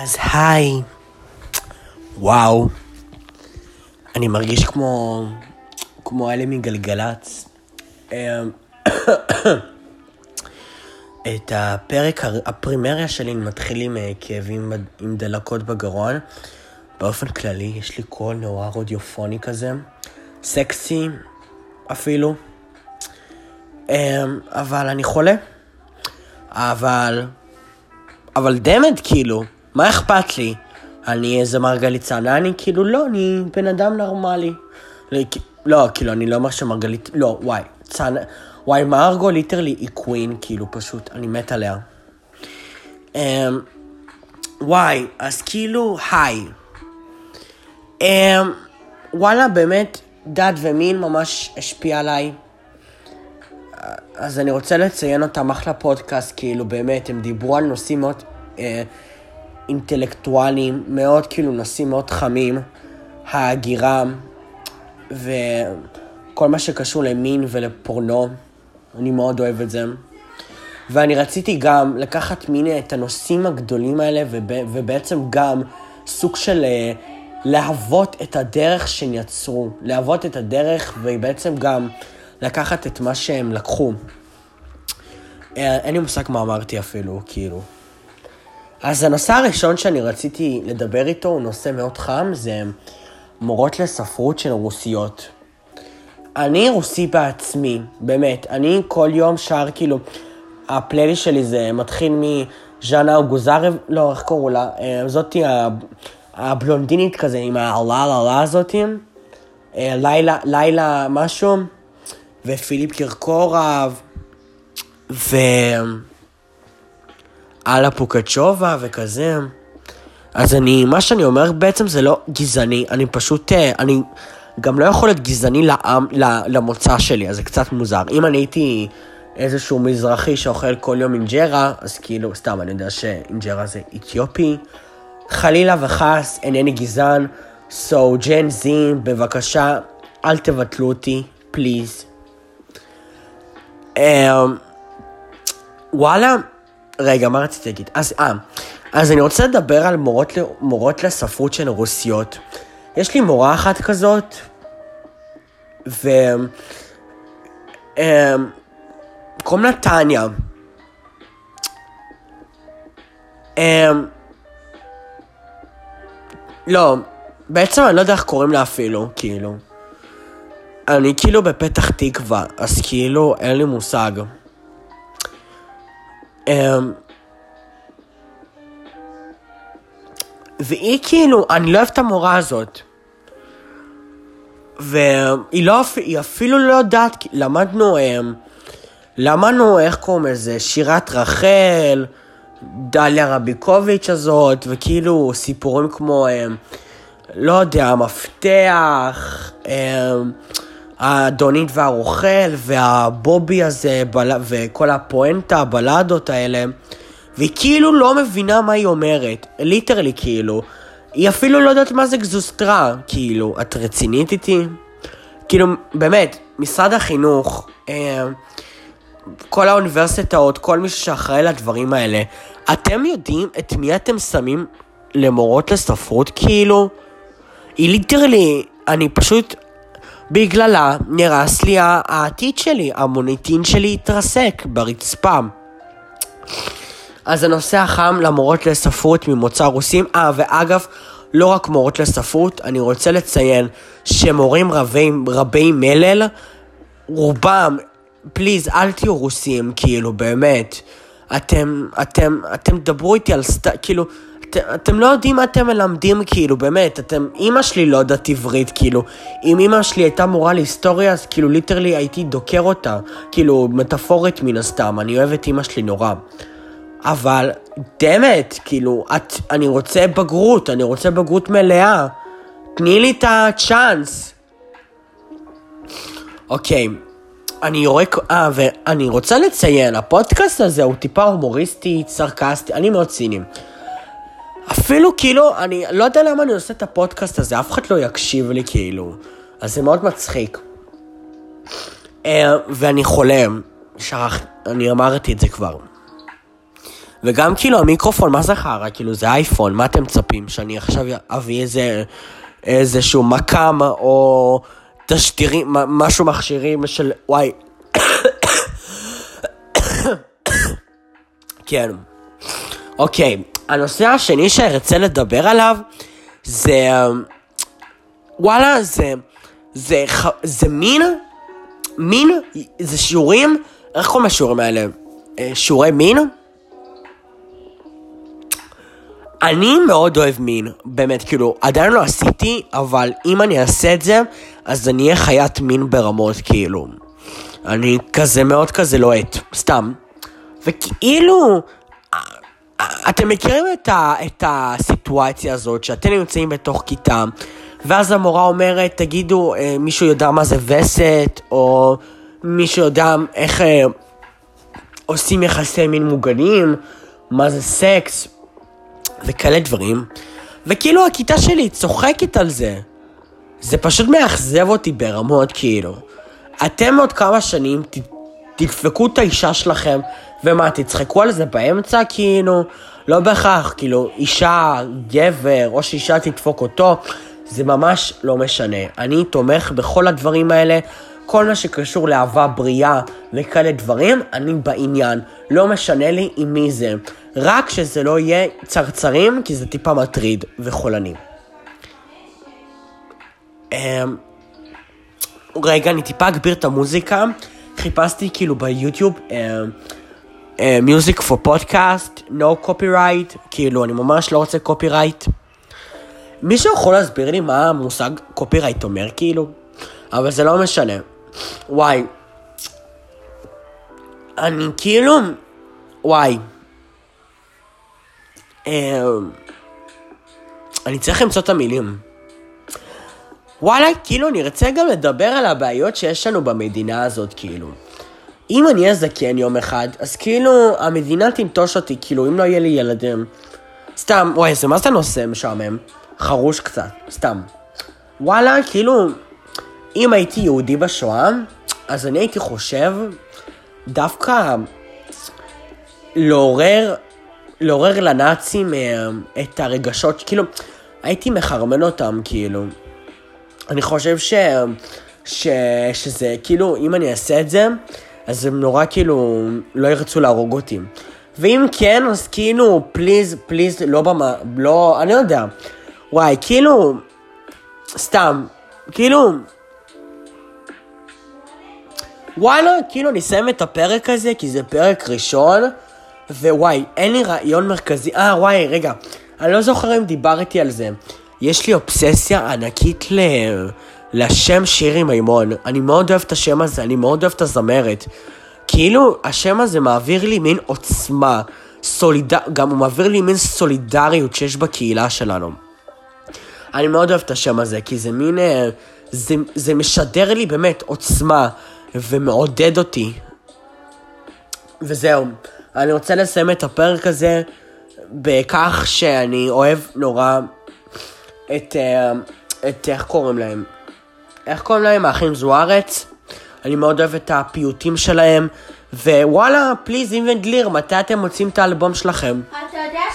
אז היי. וואו. אני מרגיש כמו... כמו אלה מגלגלצ. אמ, את הפרק הפרימריה שלי מתחיל עם אה, כאבים עם דלקות בגרון. באופן כללי, יש לי קול נורא רודיופוני כזה. סקסי אפילו. אמ, אבל אני חולה. אבל... אבל דמד, כאילו. מה אכפת לי? אני איזה מרגלית צענה? אני כאילו, לא, אני בן אדם נורמלי. לא, כאילו, אני לא אומר שמרגלית... לא, וואי, צענה... וואי, מרגו ליטרלי היא קווין, כאילו, פשוט, אני מת עליה. Um, וואי, אז כאילו, היי. Um, וואלה, באמת, דת ומין ממש השפיע עליי. אז אני רוצה לציין אותם אחלה פודקאסט, כאילו, באמת, הם דיברו על נושאים מאוד... Uh, אינטלקטואליים, מאוד כאילו נושאים מאוד חמים, ההגירה וכל מה שקשור למין ולפורנו, אני מאוד אוהב את זה. ואני רציתי גם לקחת מין את הנושאים הגדולים האלה וב, ובעצם גם סוג של אה, להוות את הדרך שהם יצרו, להוות את הדרך ובעצם גם לקחת את מה שהם לקחו. אה, אין לי מושג מה אמרתי אפילו, כאילו. אז הנושא הראשון שאני רציתי לדבר איתו הוא נושא מאוד חם, זה מורות לספרות של רוסיות. אני רוסי בעצמי, באמת. אני כל יום שר, כאילו, הפלייליסט שלי זה מתחיל מז'אנה גוזרב, לא, איך קראו לה? אה, זאתי הבלונדינית כזה, עם הלה הזאתי. אה, לילה, לילה משהו, ופיליפ קירקורב, ו... אללה פוקצ'ובה וכזה. אז אני, מה שאני אומר בעצם זה לא גזעני, אני פשוט, אה, אני גם לא יכול להיות גזעני לעם, למוצא שלי, אז זה קצת מוזר. אם אני הייתי איזשהו מזרחי שאוכל כל יום אינג'רה, אז כאילו, סתם, אני יודע שאינג'רה זה אתיופי. חלילה וחס, אינני גזען, so ג'ן זין, בבקשה, אל תבטלו אותי, פליז. Um, וואלה, רגע, מה רציתי להגיד? אז, אה, אז אני רוצה לדבר על מורות, מורות לספרות שהן רוסיות. יש לי מורה אחת כזאת, ו... אה, קוראים לה טניה. אה, לא, בעצם אני לא יודע איך קוראים לה אפילו, כאילו. אני כאילו בפתח תקווה, אז כאילו אין לי מושג. אמ, והיא כאילו, אני לא אוהב את המורה הזאת. והיא לא, היא אפילו לא יודעת, למדנו, אמ, למדנו, איך קוראים לזה, שירת רחל, דליה רביקוביץ' הזאת, וכאילו סיפורים כמו, אמ, לא יודע, המפתח, האדונית והרוכל, והבובי הזה, בל... וכל הפואנטה, הבלדות האלה, והיא כאילו לא מבינה מה היא אומרת, ליטרלי כאילו. היא אפילו לא יודעת מה זה גזוסטרה, כאילו, את רצינית איתי? כאילו, באמת, משרד החינוך, אה, כל האוניברסיטאות, כל מי שאחראי לדברים האלה, אתם יודעים את מי אתם שמים למורות לספרות, כאילו? היא ליטרלי, אני פשוט, בגללה נרס לי העתיד שלי, המוניטין שלי התרסק ברצפה. אז הנושא החם למורות לספרות ממוצא רוסים, אה ואגב, לא רק מורות לספרות, אני רוצה לציין שמורים רבי, רבי מלל, רובם, please אל תהיו רוסים, כאילו, באמת. אתם, אתם, אתם דברו איתי על סט... כאילו, את, אתם לא יודעים מה אתם מלמדים, כאילו, באמת, אתם, אימא שלי לא יודעת עברית, כאילו, אם אימא שלי הייתה מורה להיסטוריה, אז כאילו, literally הייתי דוקר אותה, כאילו, מטאפורית מן הסתם, אני אוהב את אימא שלי נורא. אבל, דמת, כאילו, את, אני רוצה בגרות, אני רוצה בגרות מלאה. תני לי את הצ'אנס. אוקיי, אני יורק, אה, ואני רוצה לציין, הפודקאסט הזה הוא טיפה הומוריסטי, סרקסטי, אני מאוד ציני. אפילו כאילו, אני לא יודע למה אני עושה את הפודקאסט הזה, אף אחד לא יקשיב לי כאילו. אז זה מאוד מצחיק. Uh, ואני חולם, שכח, אני אמרתי את זה כבר. וגם כאילו המיקרופון, מה זה חרא? כאילו זה אייפון, מה אתם מצפים? שאני עכשיו אביא איזה, איזשהו מקם או תשדירים, משהו מכשירים של וואי. כן. אוקיי, הנושא השני שארצה לדבר עליו זה... וואלה, זה... זה, זה מין... מין... זה שיעורים... איך קוראים לשיעורים האלה? אה, שיעורי מין? אני מאוד אוהב מין, באמת, כאילו, עדיין לא עשיתי, אבל אם אני אעשה את זה, אז אני אהיה חיית מין ברמות, כאילו. אני כזה מאוד כזה לוהט, סתם. וכאילו, אתם מכירים את, ה, את הסיטואציה הזאת, שאתם נמצאים בתוך כיתה, ואז המורה אומרת, תגידו, אה, מישהו יודע מה זה וסת, או מישהו יודע איך אה, עושים יחסי מין מוגנים, מה זה סקס, וכאלה דברים. וכאילו הכיתה שלי צוחקת על זה. זה פשוט מאכזב אותי ברמות, כאילו. אתם עוד כמה שנים תדפקו את האישה שלכם, ומה, תצחקו על זה באמצע, כאילו? לא בהכרח, כאילו, אישה, גבר, או שאישה תדפוק אותו, זה ממש לא משנה. אני תומך בכל הדברים האלה, כל מה שקשור לאהבה בריאה וכאלה דברים, אני בעניין. לא משנה לי עם מי זה. רק שזה לא יהיה צרצרים, כי זה טיפה מטריד וחולני. אמ, רגע, אני טיפה אגביר את המוזיקה. חיפשתי כאילו ביוטיוב מיוזיק פור פודקאסט, no copyright, כאילו אני ממש לא רוצה copyright. מישהו יכול להסביר לי מה המושג copyright אומר כאילו? אבל זה לא משנה. וואי. אני כאילו... וואי. אמ, אני צריך למצוא את המילים. וואלה, כאילו, אני רוצה גם לדבר על הבעיות שיש לנו במדינה הזאת, כאילו. אם אני אהיה זקן יום אחד, אז כאילו, המדינה תנטוש אותי, כאילו, אם לא יהיה לי ילדים. סתם, וואי, זה מה זה נושא משעמם? חרוש קצת, סתם. וואלה, כאילו, אם הייתי יהודי בשואה, אז אני הייתי חושב דווקא לעורר, לעורר לנאצים אה, את הרגשות, כאילו, הייתי מחרמן אותם, כאילו. אני חושב ש... ש... שזה, כאילו, אם אני אעשה את זה, אז הם נורא כאילו לא ירצו להרוג אותי. ואם כן, אז כאילו, פליז, פליז, לא במה, לא, אני לא יודע. וואי, כאילו, סתם, כאילו, וואלה, כאילו אני אסיים את הפרק הזה, כי זה פרק ראשון, ווואי, אין לי רעיון מרכזי, אה, וואי, רגע, אני לא זוכר אם דיברתי על זה. יש לי אובססיה ענקית ל... לשם שירי מימון. אני מאוד אוהב את השם הזה, אני מאוד אוהב את הזמרת. כאילו, השם הזה מעביר לי מין עוצמה, סוליד... גם הוא מעביר לי מין סולידריות שיש בקהילה שלנו. אני מאוד אוהב את השם הזה, כי זה מין... אה, זה, זה משדר לי באמת עוצמה, ומעודד אותי. וזהו. אני רוצה לסיים את הפרק הזה בכך שאני אוהב נורא את... אה, את... איך קוראים להם? איך קוראים להם? האחים זוארץ. אני מאוד אוהב את הפיוטים שלהם. ווואלה, פליז, אם וגליר, מתי אתם מוצאים את האלבום שלכם?